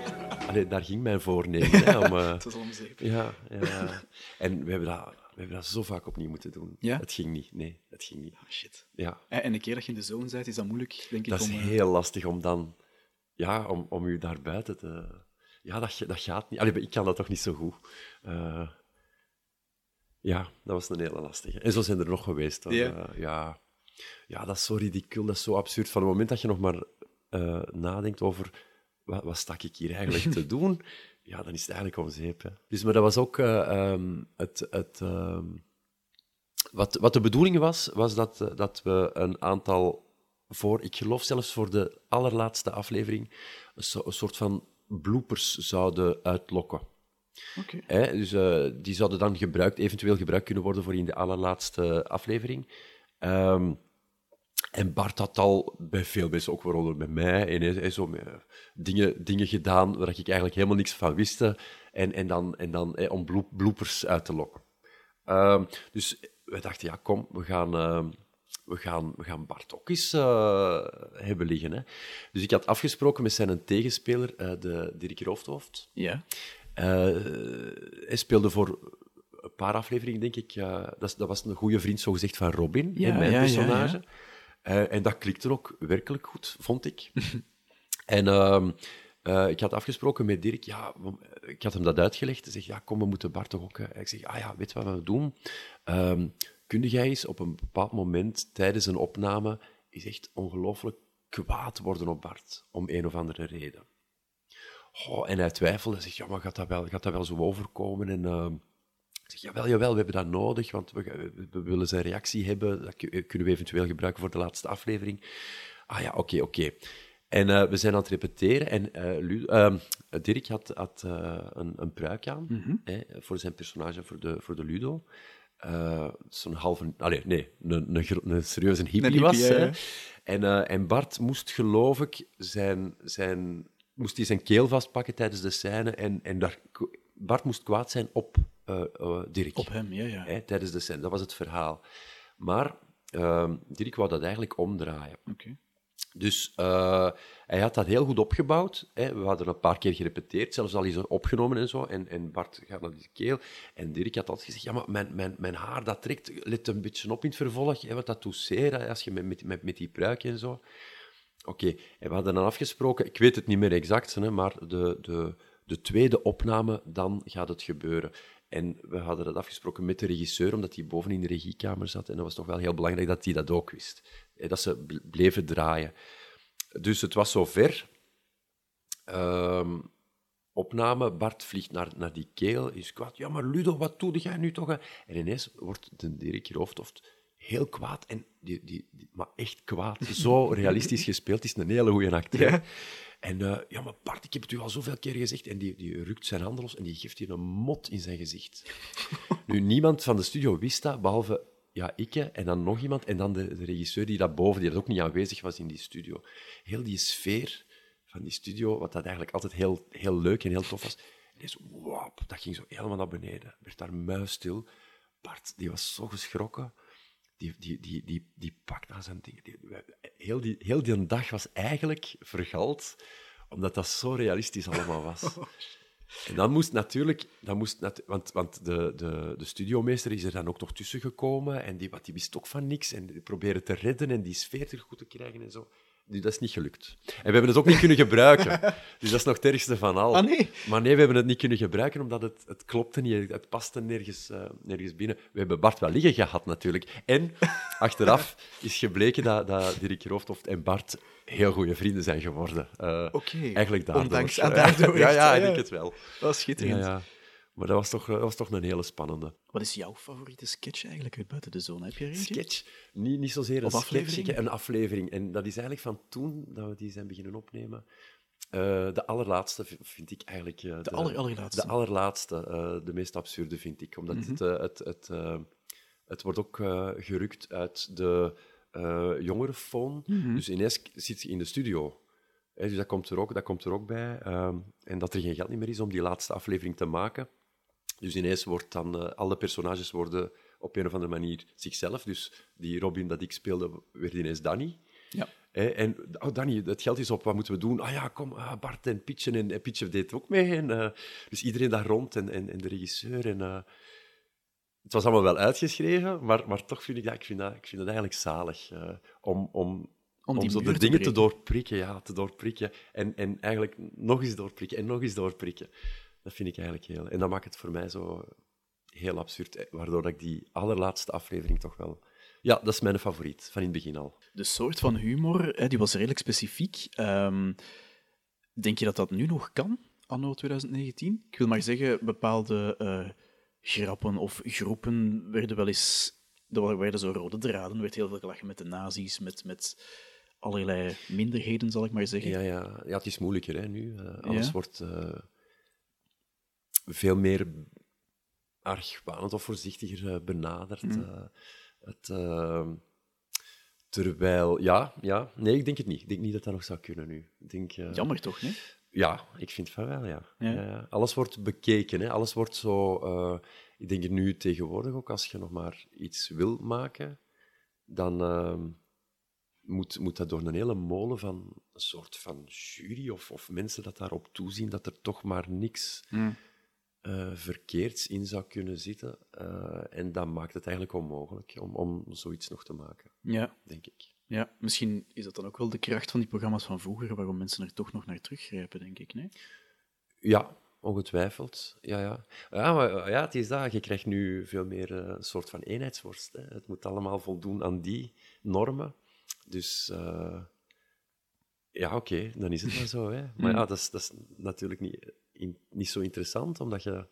Allee, daar ging mijn voornemen. Hè, om, eh, Dat is al om zeep. ja, ja. En we hebben, dat, we hebben dat zo vaak opnieuw moeten doen. Ja? Het ging niet. Nee, het ging niet. Ah, shit. Ja. En een keer dat je in de zone bent, is dat moeilijk, denk ik, Dat is om... eh, heel lastig om dan... Ja, om, om u daar buiten te... Ja, dat, dat gaat niet. Allee, ik kan dat toch niet zo goed. Eh, ja, dat was een hele lastige. En zo zijn er nog geweest. hoor. Ja. Eh, ja. ja, dat is zo ridicuul, dat is zo absurd. Van het moment dat je nog maar eh, nadenkt over... Wat, wat stak ik hier eigenlijk te doen? Ja, dan is het eigenlijk om zeep. Hè. Dus, maar dat was ook eh, ehm, het... het ehm, wat, wat de bedoeling was, was dat, dat we een aantal voor, ik geloof zelfs voor de allerlaatste aflevering, een soort van bloopers zouden uitlokken. Oké. Hè, dus eh, die zouden dan gebruikt, eventueel gebruikt kunnen worden voor in de allerlaatste aflevering. Ehm, en Bart had al bij veel mensen, ook waaronder bij mij, en hij, hij zo eh, dingen, dingen gedaan waar ik eigenlijk helemaal niks van wist. En, en dan, en dan om bloep- bloopers uit te lokken. Ehm, dus we dachten, ja, kom, we gaan, ehm, we gaan, we gaan Bart ook eens eh, hebben liggen. Hè. Dus ik had afgesproken met zijn tegenspeler, eh, de Dirk Roofdhoofd. Ja. Eh, hij speelde voor een paar afleveringen, denk ik. dat, dat was een goede vriend, zogezegd, van Robin, Ja, hè, mijn ja, personage. En dat klikte ook werkelijk goed, vond ik. en ehm, eh, ik had afgesproken met Dirk, ja, ik had hem dat uitgelegd. Hij zegt, ja, kom, we moeten Bart toch ook... Ik zeg, ah ja, weet je wat we doen? Ehm kun jij eens op een bepaald moment tijdens een opname is echt ongelooflijk kwaad worden op Bart, om een of andere reden. Oh, en hij twijfelde. Hij zegt, ja, maar gaat dat wel, gaat dat wel zo overkomen? En ehm, ik zeg, jawel, jawel, we hebben dat nodig, want we, we- willen zijn reactie hebben. Dat ku- kunnen we eventueel gebruiken voor de laatste aflevering. Ah ja, oké, oké. En eh, we zijn aan het repeteren en ehm, Dirk had, had eh, een, een pruik aan hè, voor zijn personage, voor de, voor de Ludo. Eh, Zo'n halve... Allee, nee, een, een, serieuze hippie, hippie, was. hè. En, eh, en Bart moest, geloof ik, zijn, zijn, moest hij zijn keel vastpakken tijdens de scène. En, en daar, Bart moest kwaad zijn op eh, Dirk. Op hem, ja, ja. Hè, tijdens de scène. Dat was het verhaal. Maar ehm, Dirk wou dat eigenlijk omdraaien. Oké. Dus eh, hij had dat heel goed opgebouwd. Hè. We hadden een paar keer gerepeteerd, zelfs al is er opgenomen en zo. En, en Bart gaat naar die keel. En Dirk had altijd gezegd, ja, maar mijn, mijn, mijn haar, dat trekt, let een beetje op in het vervolg. Hè, dat doet als je met, met, met, met die pruik en zo. Oké, en we hadden dan afgesproken, ik weet het niet meer exact, hè, maar de, de, de tweede opname, dan gaat het gebeuren. En we hadden dat afgesproken met de regisseur, omdat hij boven in de regiekamer zat. En dat was toch wel heel belangrijk dat hij dat ook wist. Hè, Dat ze bl- bleven draaien. Dus het was zover. Ehm opname, Bart vliegt naar, naar die keel, is kwaad. Ja, maar Ludo, wat doe jij nu toch? En ineens wordt de Dirk Roofdhoft heel kwaad. En die, die, die- maar echt kwaad. Zo realistisch gespeeld. Is een hele goede acteur. En eh, ja, maar Bart, ik heb het u al zoveel keer gezegd. En die, die rukt zijn handen los en die geeft hier een mot in zijn gezicht. nu, niemand van de studio wist dat, behalve ja, ik en dan nog iemand. En dan de, de regisseur die dat boven, die dat ook niet aanwezig was in die studio. Heel die sfeer van die studio, wat dat eigenlijk altijd heel, heel leuk en heel tof was. En die zo, wap, dat ging zo helemaal naar beneden. Werd daar muisstil. Bart, die was zo geschrokken. Die, die, die, die, die pakt aan zijn dingen. Die, heel, die, heel die dag was eigenlijk vergald, omdat dat zo realistisch allemaal was. En dan moest natuurlijk, dan moest nat- want, want de, de, de studiomeester is er dan ook nog tussen gekomen en die, wat, die wist ook van niks en die probeerde te redden en die sfeer terug goed te krijgen en zo. Dat is niet gelukt. En we hebben het ook niet kunnen gebruiken. Dus dat is nog het ergste van al. Ah, nee? Maar nee, we hebben het niet kunnen gebruiken omdat het, het klopte niet, het paste nergens, eh, nergens binnen. We hebben Bart wel liggen gehad natuurlijk. En achteraf is gebleken dat, dat Dirk Roofdhoft en Bart heel goede vrienden zijn geworden. Oké. Eigenlijk daardoor. Ondanks- ah, daardoor ja, ja, ik denk het wel. Dat is schitterend. Ja. Maar dat was toch, dat was toch een hele spannende. Wat is jouw favoriete sketch eigenlijk uit Buiten de Zone? Heb je er eentje? Sketch, niet, niet zozeer een sketch, aflevering? een aflevering. En dat is eigenlijk van toen dat we die zijn beginnen opnemen. Eh, de allerlaatste vind ik eigenlijk... eh, de, aller- allerlaatste. De allerlaatste, eh, de meest absurde vind ik. Omdat Mhm. het, het, het, het wordt ook gerukt uit de jongerenfoon. Mhm. Dus ineens zit je in de studio. Dus dat komt er ook, dat komt er ook bij. ehm, en dat er geen geld meer is om die laatste aflevering te maken. Dus ineens wordt dan, eh, alle personages worden op een of andere manier zichzelf. Dus die Robin dat ik speelde, werd ineens Danny. Ja. En, oh Danny, het geld is op, wat moeten we doen? Ah ja, kom, ah, Bart en Pietje. En, en Pietje deed ook mee. En, eh, dus iedereen daar rond en, en, en de regisseur. En, eh, het was allemaal wel uitgeschreven, maar, maar toch vind ik dat, ik vind dat, ik vind dat eigenlijk zalig. om, om, Om zo de te dingen te doorprikken, ja, te doorprikken. En, en eigenlijk nog eens doorprikken en nog eens doorprikken. Dat vind ik eigenlijk heel... En dat maakt het voor mij zo heel absurd, eh, waardoor dat ik die allerlaatste aflevering toch wel... Ja, dat is mijn favoriet, van in het begin al. De soort van humor, hè, die was redelijk specifiek. Ehm, denk je dat dat nu nog kan, anno 2019? Ik wil maar zeggen, bepaalde eh, grappen of groepen werden wel eens... Er werden zo rode draden, er werd heel veel gelachen met de nazi's, met, met allerlei minderheden, zal ik maar zeggen. Ja, ja, ja het is moeilijker hè, nu. Eh, alles Ja? wordt veel meer argwanend of voorzichtiger eh, benaderd. Mm. eh. het, eh, terwijl, ja, ja, nee, ik denk het niet. Ik denk niet dat dat nog zou kunnen nu. Ik denk, eh, Jammer toch, nee? Ja, ik vind van wel, ja. Ja. Alles wordt bekeken, hè. alles wordt zo... ik denk nu tegenwoordig ook, als je nog maar iets wil maken, dan ehm, moet, moet dat door een hele molen van een soort van jury of, of mensen dat daarop toezien, dat er toch maar niks eh, verkeerds in zou kunnen zitten. Eh, en dat maakt het eigenlijk onmogelijk om, om zoiets nog te maken, Ja. denk ik. ja, misschien is dat dan ook wel de kracht van die programma's van vroeger, waarom mensen er toch nog naar teruggrijpen, denk ik, nee? Ja, ongetwijfeld. Ja, ja. Ja, maar eh, ja, het is dat. Je krijgt nu veel meer een soort van eenheidsworst. Hè. Het moet allemaal voldoen aan die normen. Dus ja, oké, dan is het maar zo. Hè. Maar ja, dat is, dat is natuurlijk niet, in- niet zo interessant, omdat je...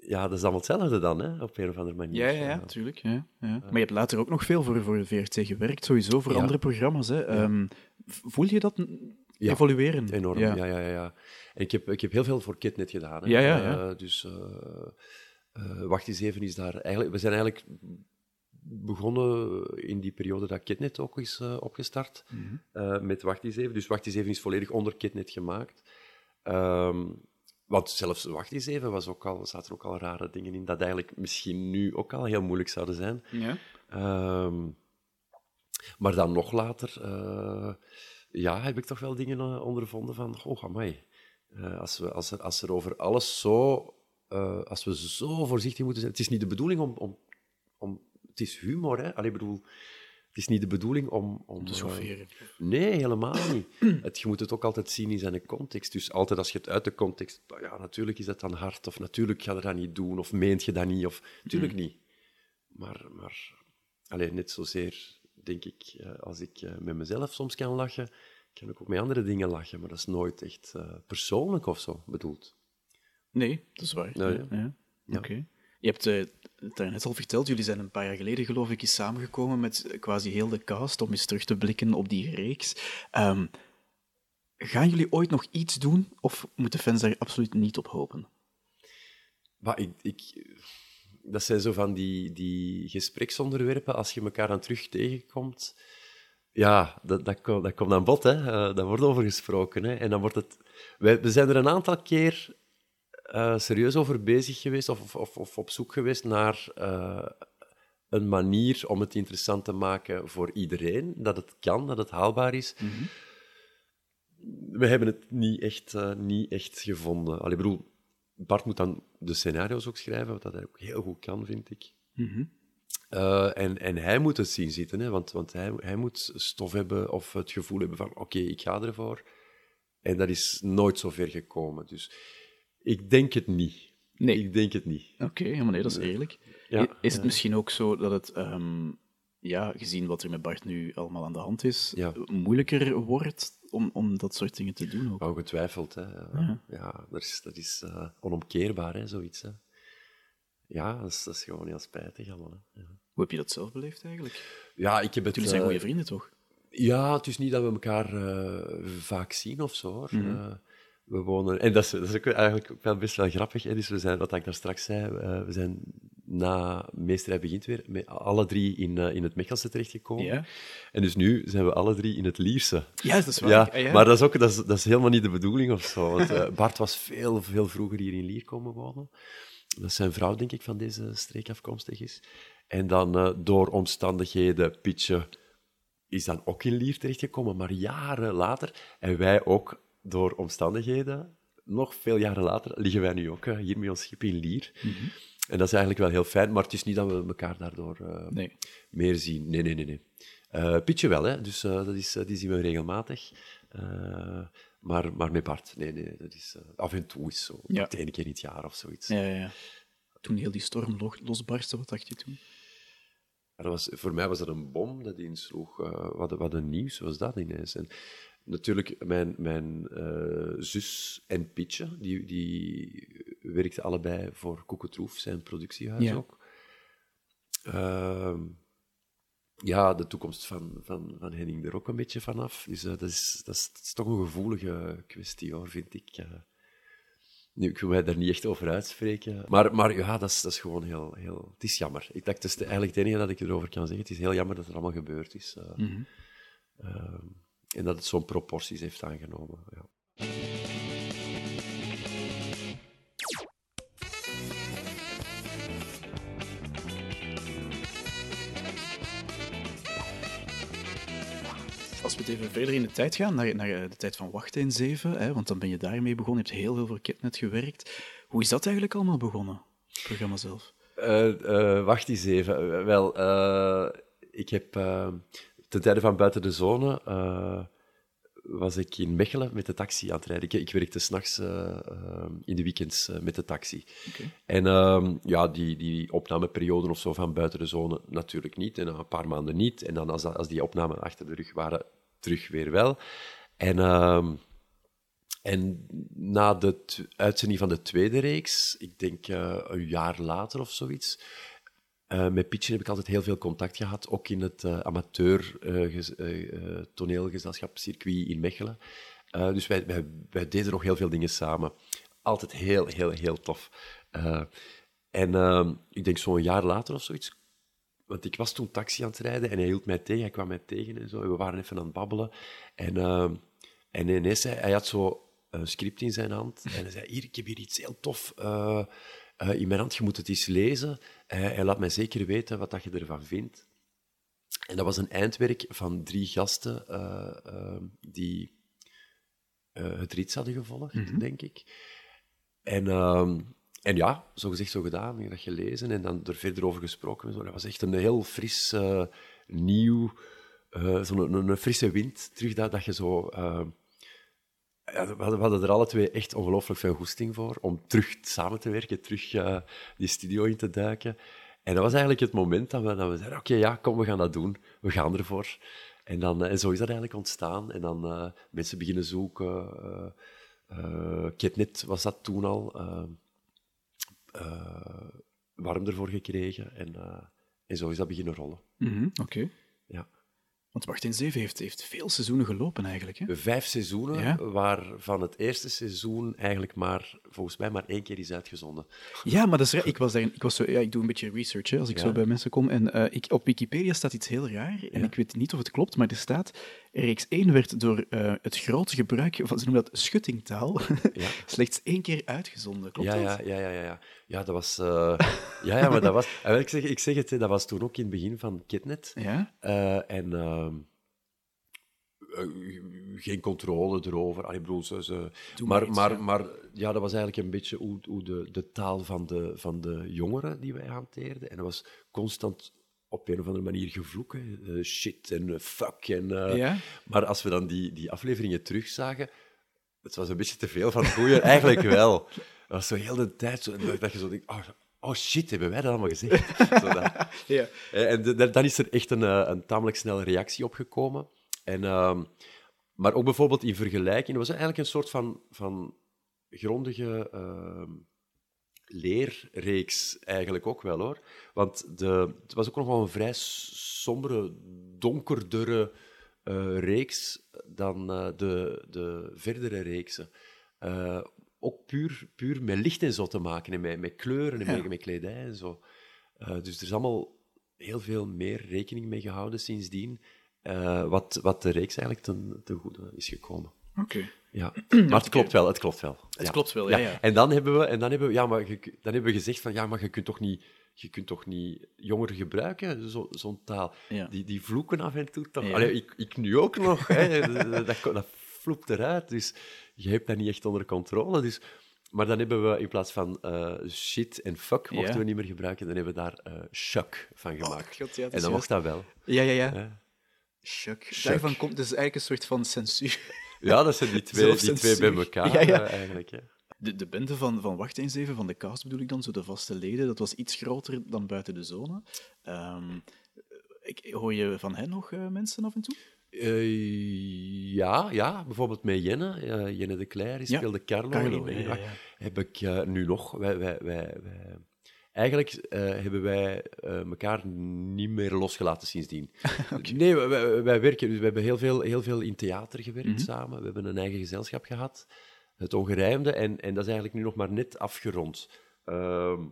Ja, dat is allemaal hetzelfde dan, hè, op een of andere manier. Ja, ja, ja, tuurlijk. Ja, ja. Maar je hebt later ook nog veel voor, voor de VRT gewerkt, sowieso voor andere programma's. Hè. Ehm, voel je dat evolueren? Enorm, ja. Ja, ja, ja, En ik heb, ik heb heel veel voor Kidnet gedaan. Hè. Ja, ja, ja. Eh, dus eh, Wacht eens even is daar eigenlijk... We zijn eigenlijk begonnen in die periode dat Kidnet ook is opgestart. Mhm. met Wacht eens even. Dus Wacht eens even is volledig onder Kidnet gemaakt. Want zelfs Wacht eens even was ook al, zaten ook al rare dingen in, dat eigenlijk misschien nu ook al heel moeilijk zouden zijn. Ja. Ehm, maar dan nog later eh, ja, heb ik toch wel dingen eh, ondervonden van, oh, amai. Eh, als, we, als, er, als er over alles zo... als we zo voorzichtig moeten zijn... Het is niet de bedoeling om... om, om het is humor, hè. Allee, ik bedoel... Het is niet de bedoeling om... Om Te eh, chaufferen. Nee, helemaal niet. Het, je moet het ook altijd zien in zijn context. Dus altijd als je het uit de context... nou Ja, natuurlijk is dat dan hard, of natuurlijk ga je dat niet doen, of meent je dat niet, of... Natuurlijk niet. Maar, maar alleen net zozeer, denk ik, eh, als ik eh, met mezelf soms kan lachen, kan ik ook met andere dingen lachen, maar dat is nooit echt persoonlijk of zo bedoeld. Nee, dat is waar. Ja, ja. ja. Ja. Oké. Je hebt eh, het daarnet al verteld, jullie zijn een paar jaar geleden, geloof ik, eens samengekomen met quasi heel de cast om eens terug te blikken op die reeks. Ehm, gaan jullie ooit nog iets doen, of moeten fans daar absoluut niet op hopen? Ik, ik, dat zijn zo van die, die gespreksonderwerpen, als je elkaar dan terug tegenkomt. Ja, dat, dat, komt, dat komt aan bod, hè. Eh, daar wordt over gesproken. Hè. En dan wordt het... Wij, we zijn er een aantal keer eh, serieus over bezig geweest, of, of, of op zoek geweest naar eh, een manier om het interessant te maken voor iedereen. Dat het kan, dat het haalbaar is. We hebben het niet echt, eh, niet echt gevonden. Allee, bedoel, Bart moet dan de scenario's ook schrijven, wat dat hij ook heel goed kan, vind ik. Eh, en, en hij moet het zien zitten, hè, want, want hij, hij moet stof hebben of het gevoel hebben van oké, ik ga ervoor. En dat is nooit zo ver gekomen. Dus ik denk het niet. Nee. Ik denk het niet. Oké, maar nee, dat is eerlijk. Ja, is het misschien ook zo dat het, ehm, ja, gezien wat er met Bart nu allemaal aan de hand is, Ja. moeilijker wordt om, om dat soort dingen te doen ook. Ongetwijfeld, hè. Ja, ja dat is, dat is eh, onomkeerbaar, hè, zoiets. Hè. Ja, dat is, dat is gewoon heel spijtig allemaal. Hè. Hoe heb je dat zelf beleefd eigenlijk? ja, ik heb het... Jullie zijn eh, goede vrienden, toch? Ja, het is niet dat we elkaar eh, vaak zien of zo. Hoor. Mhm. Eh, we wonen, en dat is, dat is ook eigenlijk wel best wel grappig. Hè. Dus we zijn, wat ik daar straks zei, eh, we zijn na Meesterij begint weer met alle drie in, eh, in het Mechelse terechtgekomen. Ja. En dus nu zijn we alle drie in het Lierse. Ja, dat is waar. Ja, Ah, ja. maar dat is, ook, dat, is, dat is helemaal niet de bedoeling of zo. Want, eh, Bart was veel, veel vroeger hier in Lier komen wonen. Dat is zijn vrouw, denk ik, van deze streek afkomstig is. En dan door omstandigheden, Pietje is dan ook in Lier terechtgekomen, maar jaren later. En wij ook door omstandigheden, nog veel jaren later, liggen wij nu ook eh, hier met ons schip in Lier. En dat is eigenlijk wel heel fijn, maar het is niet dat we elkaar daardoor eh, Nee. meer zien. Nee, nee, nee. nee. Eh, Pietje wel, hè. Dus eh, dat is, die zien we regelmatig. Maar, maar met Bart, nee, nee. Dat is, af en toe is zo. Ja. Ja. Eén keer in het jaar of zoiets. Ja, ja, ja. Toen heel die storm lo- losbarstte, wat dacht je toen? Dat was, voor mij was dat een bom dat insloeg. Wat, wat een nieuws was dat ineens. En natuurlijk, mijn, mijn eh, zus en Pietje, die, die werkten allebei voor Koeketroef, zijn productiehuis Ja. ook. Ehm, ja, de toekomst van, van, van Henning er ook een beetje vanaf. Dus eh, dat, is, dat, is, dat is toch een gevoelige kwestie, hoor, vind ik. Nu, ik wil mij daar niet echt over uitspreken. Maar, maar ja, dat is, dat is gewoon heel, heel... Het is jammer. Ik dacht, het is de- eigenlijk het enige dat ik erover kan zeggen. Het is heel jammer dat het allemaal gebeurd is. Ehm, en dat het zo'n proporties heeft aangenomen. Ja. Als we het even verder in de tijd gaan, naar, naar eh, de tijd van Wachten in Zeven, hè, want dan ben je daarmee begonnen. Je hebt heel veel voor Ketnet gewerkt. Hoe is dat eigenlijk allemaal begonnen, het programma zelf? Eh, eh, wacht eens even. Wel, ik heb ten tijde van buiten de zone eh, was ik in Mechelen met de taxi aan het rijden. Ik, ik werkte s'nachts uh, in de weekends eh, met de taxi. En ehm, ja, die, die opnameperiode of zo van buiten de zone natuurlijk niet. En een paar maanden niet. En dan als, dat- als die opnamen achter de rug waren, terug weer wel. En, ehm, en na de uitzending van de tweede reeks, ik denk eh, een jaar later of zoiets, eh, met Pietje heb ik altijd heel veel contact gehad, ook in het amateur eh, gez- eh, toneelgezelschapscircuit in Mechelen. Dus wij, deden nog heel veel dingen samen. Altijd heel, heel, heel tof. En ik denk zo'n jaar later of zoiets, want ik was toen taxi aan het rijden en hij hield mij tegen, hij kwam mij tegen en zo. We waren even aan het babbelen. En, en ineens, hij, hij had zo een script in zijn hand en hij zei, hier, ik heb hier iets heel tof eh, eh, in mijn hand, je moet het eens lezen. Hij, hij laat mij zeker weten wat dat je ervan vindt. En dat was een eindwerk van drie gasten eh, eh, die eh, het rits hadden gevolgd, denk ik. En, ehm, en ja, zo gezegd, zo gedaan. Ik heb dat gelezen en dan er verder over gesproken. en. Dat was echt een heel fris, eh, nieuw, eh, zo'n een, een frisse wind terug, dat, dat je zo... eh, ja, we, hadden, we hadden er alle twee echt ongelooflijk veel goesting voor, om terug samen te werken, terug eh, die studio in te duiken. En dat was eigenlijk het moment dat we, dat we zeiden, oké, ja, kom, we gaan dat doen. We gaan ervoor. En, dan, eh, en zo is dat eigenlijk ontstaan. En dan eh, mensen beginnen zoeken. eh, Ketnet was dat toen al. warm ervoor gekregen. En, en zo is dat beginnen rollen. Mhm, Oké. Ja. Want Wacht in Zeven heeft, heeft veel seizoenen gelopen eigenlijk. Hè? Vijf seizoenen, Ja? waarvan het eerste seizoen eigenlijk maar, volgens mij, maar één keer is uitgezonden. Ja, maar dat is raar. Ik, was daar, ik, was zo, ja, ik doe een beetje research hè, als ik Ja. zo bij mensen kom. En eh, ik, op Wikipedia staat iets heel raar. En ik weet niet of het klopt, maar er staat... Reeks 1 werd door eh, het grote gebruik van, ze noemen dat schuttingtaal, Ja. slechts één keer uitgezonden. Klopt ja, dat? ja, ja, ja, ja, ja. Dat was... eh, ja, ja, maar dat was... en Ik zeg, ik zeg het, hè, dat was toen ook in het begin van Kitnet. Ja? Eh, en ehm, eh, geen controle erover. Allee, ik bedoel, ze, maar, maar iets, maar, ja. maar ja, dat was eigenlijk een beetje hoe, hoe de, de taal van de, van de jongeren die wij hanteerden. En dat was constant op een of andere manier gevloeken. eh, shit en eh, fuck. En, eh, Ja? Maar als we dan die, die afleveringen terugzagen, het was een beetje te veel van het goede. Eigenlijk wel. Dat was zo heel de tijd zo, dat je zo denkt, oh, oh shit, hebben wij dat allemaal gezegd? Zo dat. Ja. En de- dan is er echt een, een tamelijk snelle reactie op gekomen. En, ehm, maar ook bijvoorbeeld in vergelijking, het was eigenlijk een soort van, van grondige ehm, leerreeks eigenlijk ook wel hoor. Want de, het was ook nog wel een vrij sombere, donkerdere eh, reeks dan eh, de, de verdere reeksen. Eh, ook puur, puur met licht en zo te maken, en met, met kleuren en met, met kledij en zo. Dus er is allemaal heel veel meer rekening mee gehouden sindsdien, wat, wat de reeks eigenlijk ten, ten goede is gekomen. Oké. Ja, maar het klopt wel, het klopt wel. Het klopt wel, ja, ja. En dan hebben we, en dan hebben we, ja, maar je, dan hebben we gezegd van, ja, maar je kunt toch niet, je kunt toch niet jongeren gebruiken, zo- zo'n taal. Ja. Die, die vloeken af en toe toch. Ja. Allee, ik, ik nu ook nog, hè. dat, dat, dat eruit, dus je hebt dat niet echt onder controle. Dus, maar dan hebben we in plaats van eh, shit en fuck, mochten Ja. we niet meer gebruiken, dan hebben we daar eh shuck van gemaakt. God, ja, en dan mocht dat wel. Ja, ja, ja. Shuck. Daarvan komt dus eigenlijk een soort van censuur. Ja, dat zijn die twee, die twee bij elkaar Ja, ja. eh, eigenlijk. Hè. De, de bende van, van Wacht eens even, van de cast bedoel ik dan, zo de vaste leden, dat was iets groter dan buiten de zone. Ehm, ik, hoor je van hen nog eh, mensen af en toe? Eh, ja, ja, bijvoorbeeld met Jenne. eh, Jenne de Cler, die Ja, speelde Carlo. Carlo, in- ja, in- ja, ja. Heb ik eh, nu nog. Wij, wij, wij, wij- Eigenlijk eh, hebben wij eh, elkaar niet meer losgelaten sindsdien. Nee, wij, wij- werken. Dus we hebben heel veel, heel veel in theater gewerkt Mhm. samen. We hebben een eigen gezelschap gehad, het Ongerijmde. En, en dat is eigenlijk nu nog maar net afgerond. Ehm,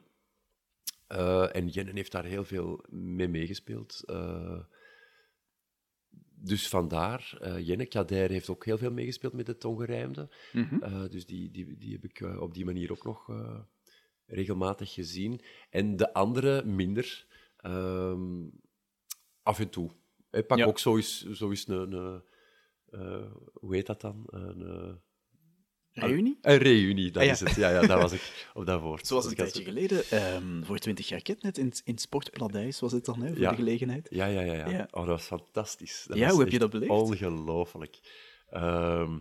eh, en Jenne heeft daar heel veel mee meegespeeld. Dus vandaar, Jenne Kader heeft ook heel veel meegespeeld met het Ongerijmde. Eh, dus die, die, die heb ik op die manier ook nog regelmatig gezien. En de andere minder. Ehm, af en toe. Ik pak Ja. ook zo eens, zo eens een... een eh, hoe heet dat dan? Een, eh, Reunie? een reunie, dat Ah, ja. is het. Ja, ja, daar was ik op dat woord. Zoals een tijdje geleden, ehm, voor 20 jaar Ketnet, in, in Sportpladijs was het dan, hè, voor Ja. de gelegenheid. Ja, ja, ja. ja. Oh, dat was fantastisch. Dat Ja, was hoe heb je dat beleefd? Ongelooflijk. Ehm,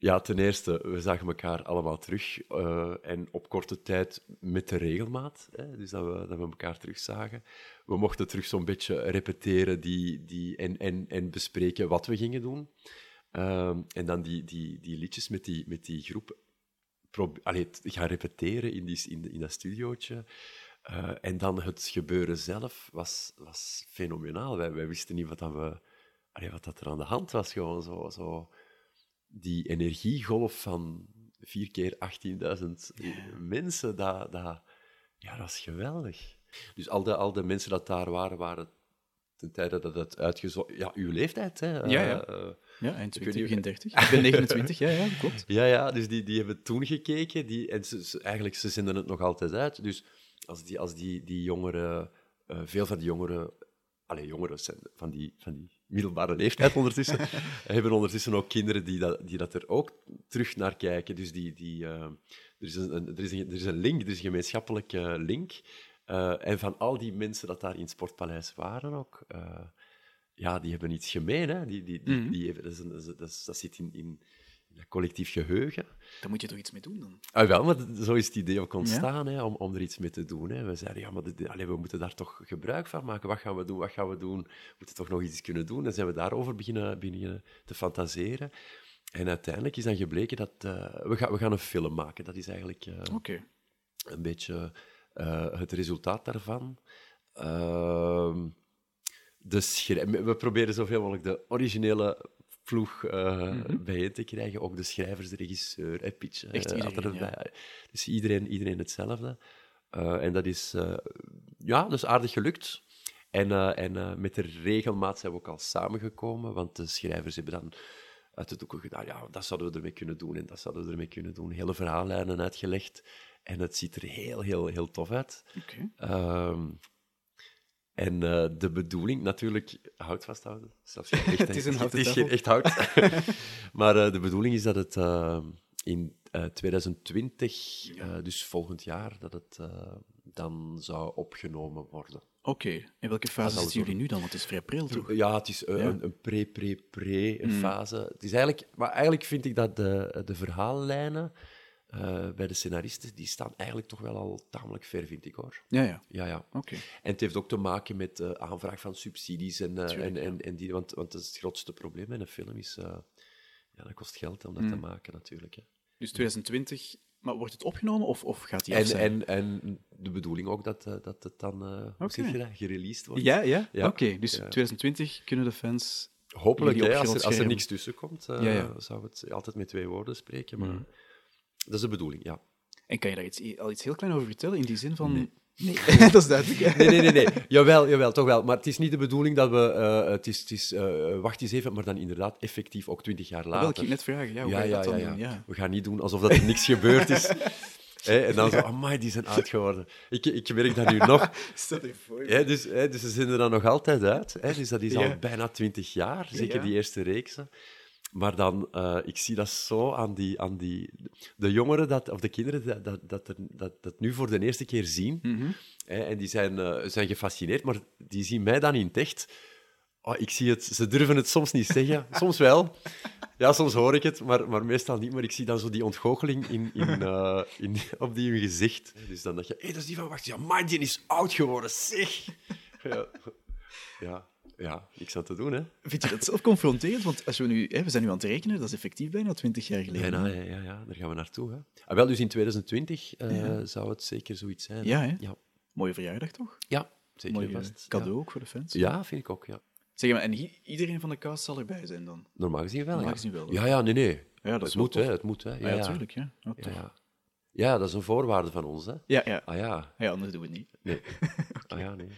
ja, ten eerste, we zagen elkaar allemaal terug. eh, en op korte tijd met de regelmaat. Hè, dus dat we, dat we elkaar terug zagen. We mochten terug zo'n beetje repeteren die, die, en, en, en bespreken wat we gingen doen. Ehm, en dan die, die, die liedjes met die, met die groep allee, gaan repeteren in, die, in, in dat studiootje. Eh, en dan het gebeuren zelf was, was fenomenaal. Wij, wij wisten niet wat, dat we, allee, wat dat er aan de hand was. Gewoon zo, zo die energiegolf van 4 keer 18.000 mensen, dat, dat, ja, dat is geweldig. Dus al de, al de mensen dat daar waren, waren ten tijde dat het uitgezonden... Ja, uw leeftijd, hè. Ja, ja. Eh, Ja, eind Ik weet 20, niet- begin 30. Ik ben 29, ja, ja, klopt. ja, ja, dus die, die hebben toen gekeken. Die, en ze, ze- eigenlijk, ze zenden het nog altijd uit. Dus als die, als die, die jongeren... eh, veel van die jongeren... Allee, jongeren zijn van die, van die middelbare leeftijd ondertussen. hebben ondertussen ook kinderen die dat, die dat er ook terug naar kijken. Dus die... die eh, er, is een, er, is een, er is een link, er is een gemeenschappelijke link. Eh, en van al die mensen dat daar in het Sportpaleis waren ook... eh, ja, die hebben iets gemeen. Hè? Die, die, die, die hebben, dat, is een- dat, is- zit in, in dat collectief geheugen. Daar moet je toch iets mee doen dan? Ah, wel, maar zo is het idee ook ontstaan, hè, om, om er iets mee te doen. Hè. We zeiden, ja, maar dit- allee, we moeten daar toch gebruik van maken. Wat gaan we doen? Wat gaan we doen? We moeten toch nog iets kunnen doen? Dan zijn we daarover beginnen, beginnen te fantaseren. En uiteindelijk is dan gebleken dat... eh, we, gaan, we gaan een film maken. Dat is eigenlijk eh, een beetje eh, het resultaat daarvan. Ehm, de we proberen zoveel mogelijk de originele ploeg eh, bijeen te krijgen. Ook de schrijvers, de regisseur, en Pitch. eh, Echt iedereen, ja. Dus iedereen, iedereen hetzelfde. Eh, en dat is, eh, ja, is aardig gelukt. En, eh, en eh, met de regelmaat zijn we ook al samengekomen, want de schrijvers hebben dan uit de doeken gedaan, ja, dat zouden we ermee kunnen doen en dat zouden we ermee kunnen doen. Hele verhaallijnen uitgelegd. En het ziet er heel, heel, heel tof uit. Ehm, en eh, de bedoeling, natuurlijk, hout vasthouden. Zelfs geen echt, Het is een Het is geen echt hout. maar eh, de bedoeling is dat het eh, in eh, 2020, eh, dus volgend jaar, dat het dan zou opgenomen worden. Oké. In welke fase zitten jullie nu dan? Want het is vrij pril, toch? Ja, het is Ja. een, een pre-pre-pre-fase. Het is eigenlijk, maar eigenlijk vind ik dat de, de verhaallijnen eh, bij de scenaristen, die staan eigenlijk toch wel al tamelijk ver, vind ik hoor. Ja, ja. Ja, ja. Oké. En het heeft ook te maken met de aanvraag van subsidies. En, eh, en, en, en die, want, want dat is het grootste probleem met een film. Is, ja, dat kost geld om dat Mm. te maken, natuurlijk. Hè. Dus 2020, maar wordt het opgenomen of, of gaat die En, af zijn? en, en de bedoeling ook dat, dat het dan uh, Oké. gereleased wordt. Ja, ja? Ja. Oké, dus Ja. 2020 kunnen de fans... Hopelijk, hè, als, er, als er niks tussen komt, Ja, ja. zou het altijd met twee woorden spreken. Maar Mhm. Dat is de bedoeling, ja. En kan je daar iets, al iets heel klein over vertellen, in die zin van... Nee, dat is duidelijk. Nee, nee, nee, nee. Jawel, jawel, toch wel. Maar het is niet de bedoeling dat we... eh, het is, het is eh, wacht eens even, maar dan inderdaad effectief ook twintig jaar Dat later. wil ik je net vragen. Ja, hoe dat dan doen? Ja. We gaan niet doen alsof dat er niks gebeurd is. Hè, en dan zo, amai, die zijn oud geworden. Ik, ik merk dat nu nog. Stel je voor. Hè, dus, hè, dus ze zijn er dan nog altijd uit. Hè, dus dat is Ja. al bijna twintig jaar, zeker ja. die eerste reeksen. Maar dan, eh, ik zie dat zo aan die, aan die... De jongeren, dat, of de kinderen, dat, dat, dat, er- dat, dat nu voor de eerste keer zien. Mhm. Hè, en die zijn, eh, zijn gefascineerd, maar die zien mij dan in het echt. Oh, ik zie het, ze durven het soms niet zeggen. Soms wel. Ja, soms hoor ik het, maar, maar meestal niet. Maar ik zie dan zo die ontgoocheling in, in, eh, in, op die hun gezicht. Dus dan dacht je, hé, dat is die van Wacht. Ja, man, die is oud geworden, zeg. Ja, ja, ja niks aan te doen, hè. Vind je dat zelf confronterend? Want als we, nu, hè, we zijn nu aan het rekenen, dat is effectief bijna 20 jaar geleden. Bijna, ja, ja, ja, daar gaan we naartoe. Hè. Ah, wel, dus in 2020 eh, zou het zeker zoiets zijn. Ja, hè? Ja, Mooie verjaardag toch? ja zeker Mooi vast. cadeau ook voor de fans. Ja. vind ik ook, ja. Zeg maar, en iedereen van de cast zal erbij zijn dan? Normaal gezien wel, Normaal ja. gezien wel, Ja, ja, nee, nee. Ja, dat het moet, hè. Het moet, hè. Ja, Ja, natuurlijk. Ja, ja, Ja, tof. ja. ja, dat is een voorwaarde van ons, hè. ja, ja. Ah ja, ja, anders doen we het niet. nee. Ah ja, nee.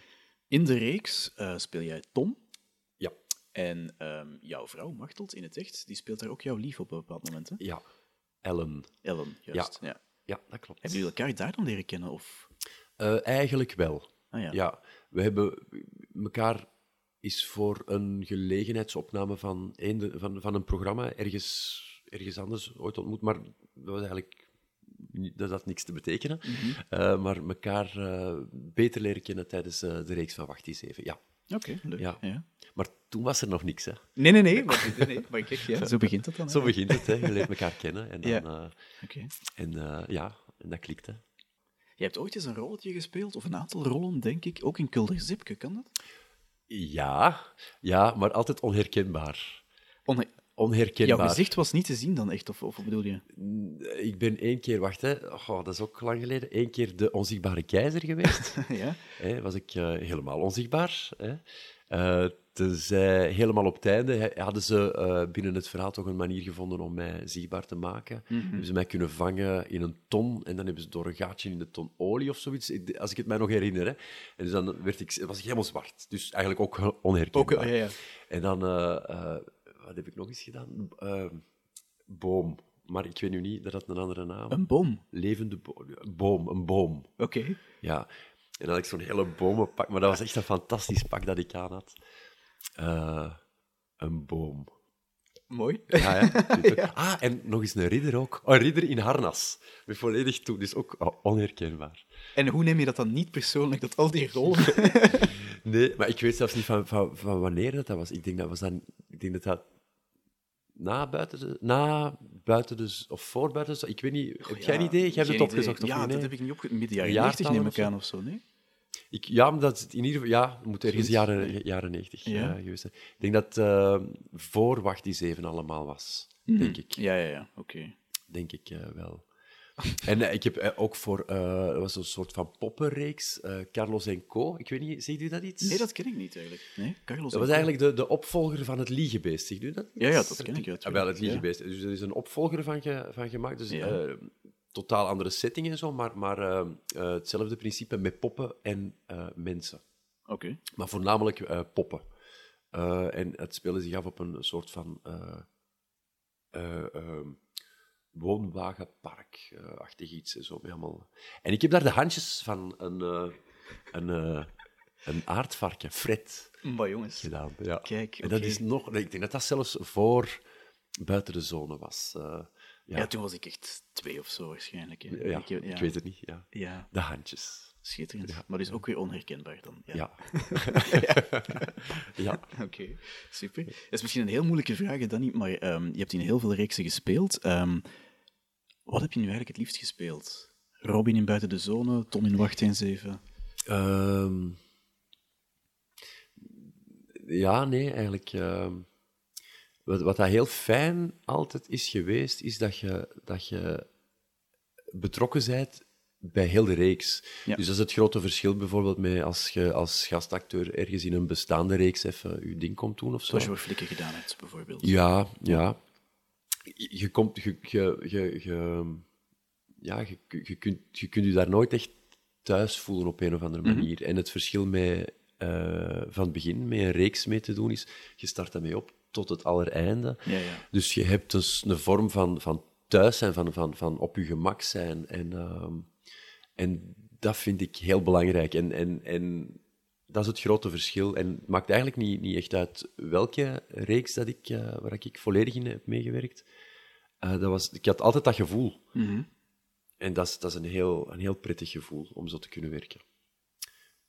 In de reeks eh, speel jij Tom. Ja. En ehm, jouw vrouw, Machteld, in het echt, die speelt daar ook jouw lief op een bepaald moment. Hè? Ja, Ellen. Ellen, juist. Ja. Ja, dat klopt. Hebben jullie elkaar daar dan leren kennen? Of... Eh, eigenlijk wel. Ah, ja. Ja, we hebben elkaar is voor een gelegenheidsopname van een, van, van een programma ergens, ergens anders ooit ontmoet, maar dat was eigenlijk dat had niks te betekenen. Mhm. Eh, maar elkaar eh, beter leren kennen tijdens eh, de reeks van Wacht eens even. Ja. Oké, leuk. Ja. Ja. Maar toen was er nog niks. Hè. Nee, nee, nee. Maar, nee, nee, maar kijk, ja, zo begint het dan. hè. Zo begint het. Hè. Je leert elkaar kennen en, dan, Ja. Oké. en ja, en dat klikt. Hè. Je hebt ooit eens een rolletje gespeeld, of een aantal rollen, denk ik. Ook in Kulder Zipke, kan dat? Ja, ja, maar altijd onherkenbaar. Onhe- Onherkenbaar. Jouw gezicht was niet te zien dan echt, of, of wat bedoel je? Ik ben één keer, wacht, hè, oh, dat is ook lang geleden, één keer de onzichtbare keizer geweest. ja? hè, was ik eh, helemaal onzichtbaar. Hè. Eh, tenzij helemaal op het einde hadden ze eh, binnen het verhaal toch een manier gevonden om mij zichtbaar te maken. Hebben ze mij kunnen vangen in een ton en dan hebben ze door een gaatje in de ton olie of zoiets, als ik het mij nog herinner. Hè. En dus dan werd ik, was ik helemaal zwart. Dus eigenlijk ook onherkenbaar. Ook, ja, ja. En dan, wat heb ik nog eens gedaan? Eh, boom. Maar ik weet nu niet, dat had een andere naam. Een boom. Levende bo- boom, een boom. Oké. Ja. En dan had ik zo'n hele bomenpak, maar dat was echt een fantastisch pak dat ik aan had. Eh, een boom. Mooi. Ja, hè? Ah, en nog eens een ridder ook. Een ridder in harnas. Met volledig toe, dus ook oh, onherkenbaar. En hoe neem je dat dan niet persoonlijk, dat al die rollen... Nee, maar ik weet zelfs niet van, van, van wanneer dat, dat was. Ik denk dat was dan, ik denk dat dat na buiten de, na buiten de, of voor buiten de, ik weet niet. Heb jij een idee? Jij hebt het opgezocht of Ja, niet? dat Nee? heb ik niet opgezocht. Midden jaren Jaartallen 90 neem ik aan of zo, nee? Ik, ja, maar dat is in ieder geval, ja, moet ergens jaren, jaren 90 Ja. eh, geweest zijn. Ik denk dat eh voor Wacht die Zeven allemaal was, denk ik. Ja, ja, ja. Oké. Denk ik eh, wel. En eh, ik heb eh, ook voor, dat was een soort van poppenreeks, Carlos en Co. Ik weet niet, zegt u dat iets? Nee, dat ken ik niet eigenlijk. Nee, Carlos. Dat was eigenlijk de, de opvolger van het Liegebeest, zegt u dat? Ja, ja, dat ken ik, ja, Ah, wel, het. Liegebeest. Dus er is een opvolger van, ge- van gemaakt. Dus Ja. totaal andere setting en zo, maar, maar hetzelfde principe met poppen en mensen. Oké. Maar voornamelijk poppen. En het speelde zich af op een soort van eh, eh, ehm, woonwagenpark-achtig iets. en Zo, met allemaal... En ik heb daar de handjes van een, eh, een, eh, een aardvarken, Fred, Maar jongens. gedaan. Ja. Kijk, En dat is nog... Ik denk dat dat zelfs voor buiten de zone was. Eh, Ja. ja, toen was ik echt twee of zo waarschijnlijk. Hè. ja, ik, ja. ik weet het niet. Ja. Ja, De handjes. Schitterend. Maar dus ook weer onherkenbaar dan. Ja. Ja. ja. Oké, super. Dat is misschien een heel moeilijke vraag, hè, Danny, maar ehm, je hebt in heel veel reeksen gespeeld. Ehm, Wat heb je nu eigenlijk het liefst gespeeld? Robin in Buiten de Zone, Tom in Wacht 1-7. Ehm, ja, nee, eigenlijk. wat, wat dat heel fijn altijd is geweest, is dat je, dat je betrokken bent bij heel de reeks. Ja. Dus dat is het grote verschil bijvoorbeeld met als je als gastacteur ergens in een bestaande reeks even je ding komt doen of zo. Zoals je Flikken gedaan hebt, bijvoorbeeld. Ja, ja. Je, komt, je, je, je, je- ja, je, je, kunt, je kunt je daar nooit echt thuis voelen op een of andere Mhm. manier. En het verschil met, eh, van het begin met een reeks mee te doen is, je start daarmee op tot het allereinde. Ja, ja. Dus je hebt dus een vorm van, van thuis zijn, van, van, van op je gemak zijn. En, ehm, en dat vind ik heel belangrijk. En, en, en dat is het grote verschil. En het maakt eigenlijk niet, niet echt uit welke reeks dat ik, eh, waar ik volledig in heb meegewerkt. Eh, dat was, ik had altijd dat gevoel. En dat is, dat is een, heel, een heel prettig gevoel om zo te kunnen werken.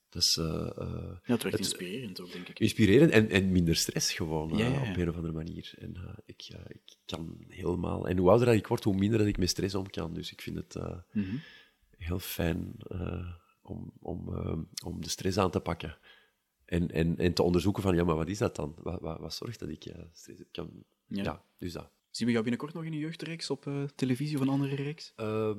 Dat is eh, Ja, het werkt het- inspirerend ook, denk ik. inspirerend en, en minder stress gewoon, Ja, ja, ja. op een of andere manier. En ik, ik kan helemaal... En hoe ouder dat ik word, hoe minder dat ik met stress om kan. Dus ik vind het Mhm. Heel fijn eh, om, om, eh, om de stress aan te pakken. En, en, en te onderzoeken van, ja, maar wat is dat dan? Wat, wat, wat zorgt dat ik eh, stress heb? Kan, Ja. ja. dus dat. Zien we jou binnenkort nog in een jeugdreeks op televisie of een andere reeks? Eh,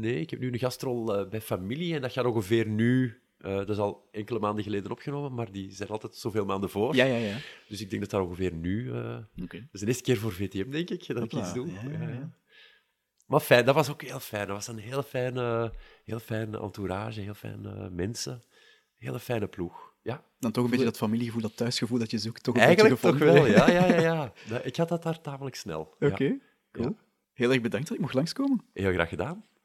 nee, ik heb nu een gastrol bij familie en dat gaat ongeveer nu... dat is al enkele maanden geleden opgenomen, maar die zijn altijd zoveel maanden voor. Ja, ja, ja. Dus ik denk dat dat ongeveer nu... Oké. dat is de eerste keer voor VTM, denk ik, dat Hopla, ik iets doe. ja, ja, ja. Maar fijn, dat was ook heel fijn. Dat was een heel fijne, heel fijne entourage, heel fijne mensen. Hele fijne ploeg. Ja, Dan toch een beetje dat familiegevoel, dat thuisgevoel dat je zoekt, toch een eigenlijk beetje toch wel. Ja, ja, ja, ja. Ik had dat daar tamelijk snel. Ja. Oké, cool. Ja. Heel erg bedankt dat ik mocht langskomen. Heel graag gedaan.